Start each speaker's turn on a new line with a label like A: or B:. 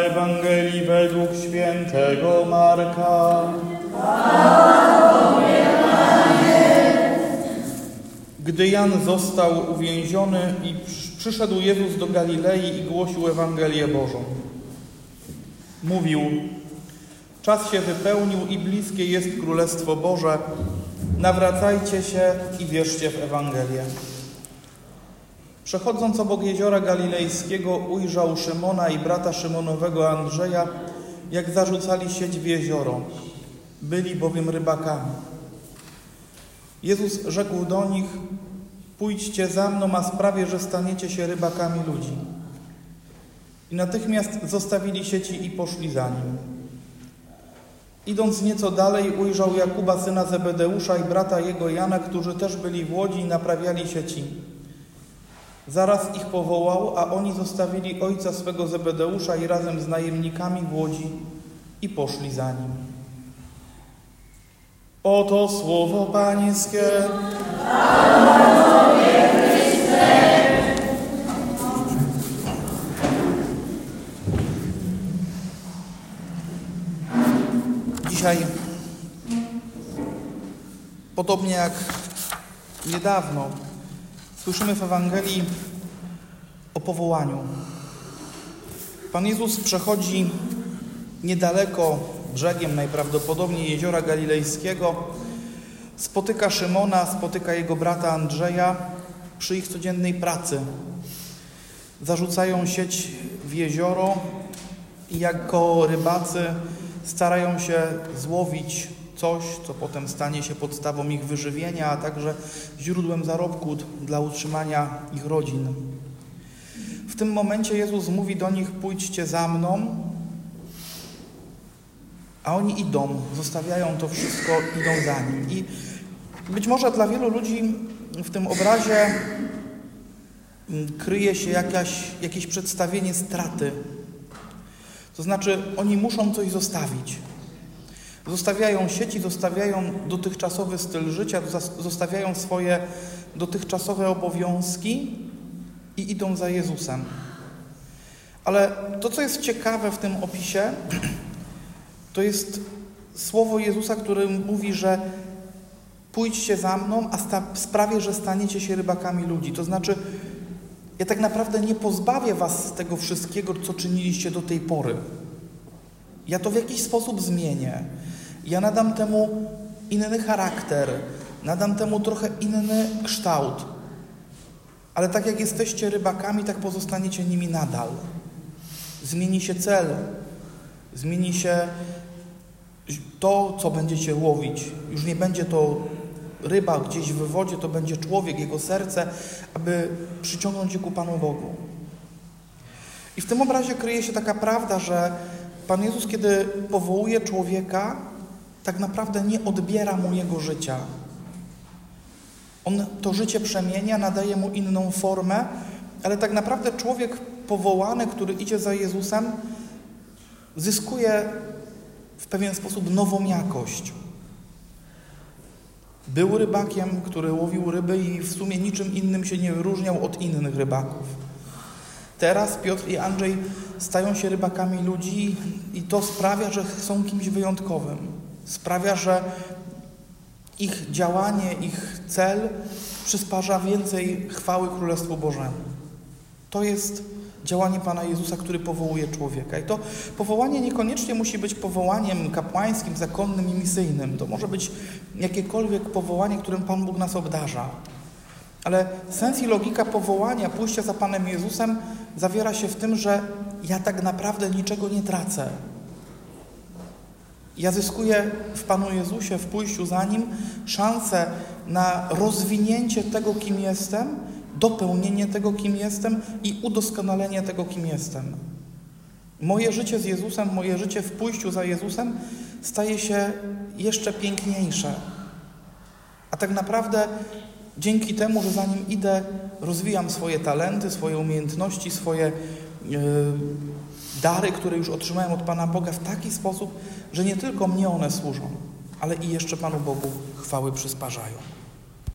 A: Ewangelii według świętego Marka. Gdy Jan został uwięziony i przyszedł Jezus do Galilei i głosił Ewangelię Bożą. Mówił, czas się wypełnił i bliskie jest Królestwo Boże. Nawracajcie się i wierzcie w Ewangelię. Przechodząc obok jeziora galilejskiego, ujrzał Szymona i brata Szymonowego Andrzeja, jak zarzucali sieć w jezioro. Byli bowiem rybakami. Jezus rzekł do nich: Pójdźcie za mną, a sprawię, że staniecie się rybakami ludzi. I natychmiast zostawili sieci i poszli za nim. Idąc nieco dalej, ujrzał Jakuba, syna Zebedeusza i brata jego Jana, którzy też byli w łodzi i naprawiali sieci. Zaraz ich powołał, a oni zostawili ojca swego Zebedeusza i razem z najemnikami w łodzi i poszli za nim. Oto słowo Pańskie. Dzisiaj, podobnie jak niedawno, słyszymy w Ewangelii o powołaniu. Pan Jezus przechodzi niedaleko brzegiem najprawdopodobniej jeziora galilejskiego, spotyka Szymona, spotyka jego brata Andrzeja przy ich codziennej pracy. Zarzucają sieć w jezioro i jako rybacy starają się złowić coś, co potem stanie się podstawą ich wyżywienia, a także źródłem zarobku dla utrzymania ich rodzin. W tym momencie Jezus mówi do nich: Pójdźcie za mną, a oni idą, zostawiają to wszystko, idą za nim. I być może dla wielu ludzi w tym obrazie kryje się jakaś, jakieś przedstawienie straty. To znaczy, oni muszą coś zostawić. Zostawiają sieci, zostawiają dotychczasowy styl życia, zostawiają swoje dotychczasowe obowiązki i idą za Jezusem. Ale to, co jest ciekawe w tym opisie, to jest słowo Jezusa, który mówi, że pójdźcie za mną, a sprawię, że staniecie się rybakami ludzi. To znaczy, ja tak naprawdę nie pozbawię was tego wszystkiego, co czyniliście do tej pory. Ja to w jakiś sposób zmienię. Ja nadam temu inny charakter, nadam temu trochę inny kształt. Ale tak jak jesteście rybakami, tak pozostaniecie nimi nadal. Zmieni się cel, zmieni się to, co będziecie łowić. Już nie będzie to ryba gdzieś w wodzie, to będzie człowiek, jego serce, aby przyciągnąć je ku Panu Bogu. I w tym obrazie kryje się taka prawda, że Pan Jezus, kiedy powołuje człowieka, tak naprawdę nie odbiera mu jego życia. On to życie przemienia, nadaje mu inną formę, ale tak naprawdę człowiek powołany, który idzie za Jezusem, zyskuje w pewien sposób nową jakość. Był rybakiem, który łowił ryby i w sumie niczym innym się nie wyróżniał od innych rybaków. Teraz Piotr i Andrzej stają się rybakami ludzi i to sprawia, że są kimś wyjątkowym. Sprawia, że ich działanie, ich cel przysparza więcej chwały Królestwu Bożemu. To jest działanie Pana Jezusa, który powołuje człowieka. I to powołanie niekoniecznie musi być powołaniem kapłańskim, zakonnym i misyjnym. To może być jakiekolwiek powołanie, którym Pan Bóg nas obdarza. Ale sens i logika powołania, pójścia za Panem Jezusem zawiera się w tym, że ja tak naprawdę niczego nie tracę. Ja zyskuję w Panu Jezusie, w pójściu za Nim, szansę na rozwinięcie tego, kim jestem, dopełnienie tego, kim jestem i udoskonalenie tego, kim jestem. Moje życie z Jezusem, moje życie w pójściu za Jezusem staje się jeszcze piękniejsze. A tak naprawdę dzięki temu, że za Nim idę, rozwijam swoje talenty, swoje umiejętności, swoje dary, które już otrzymałem od Pana Boga w taki sposób, że nie tylko mnie one służą, ale i jeszcze Panu Bogu chwały przysparzają.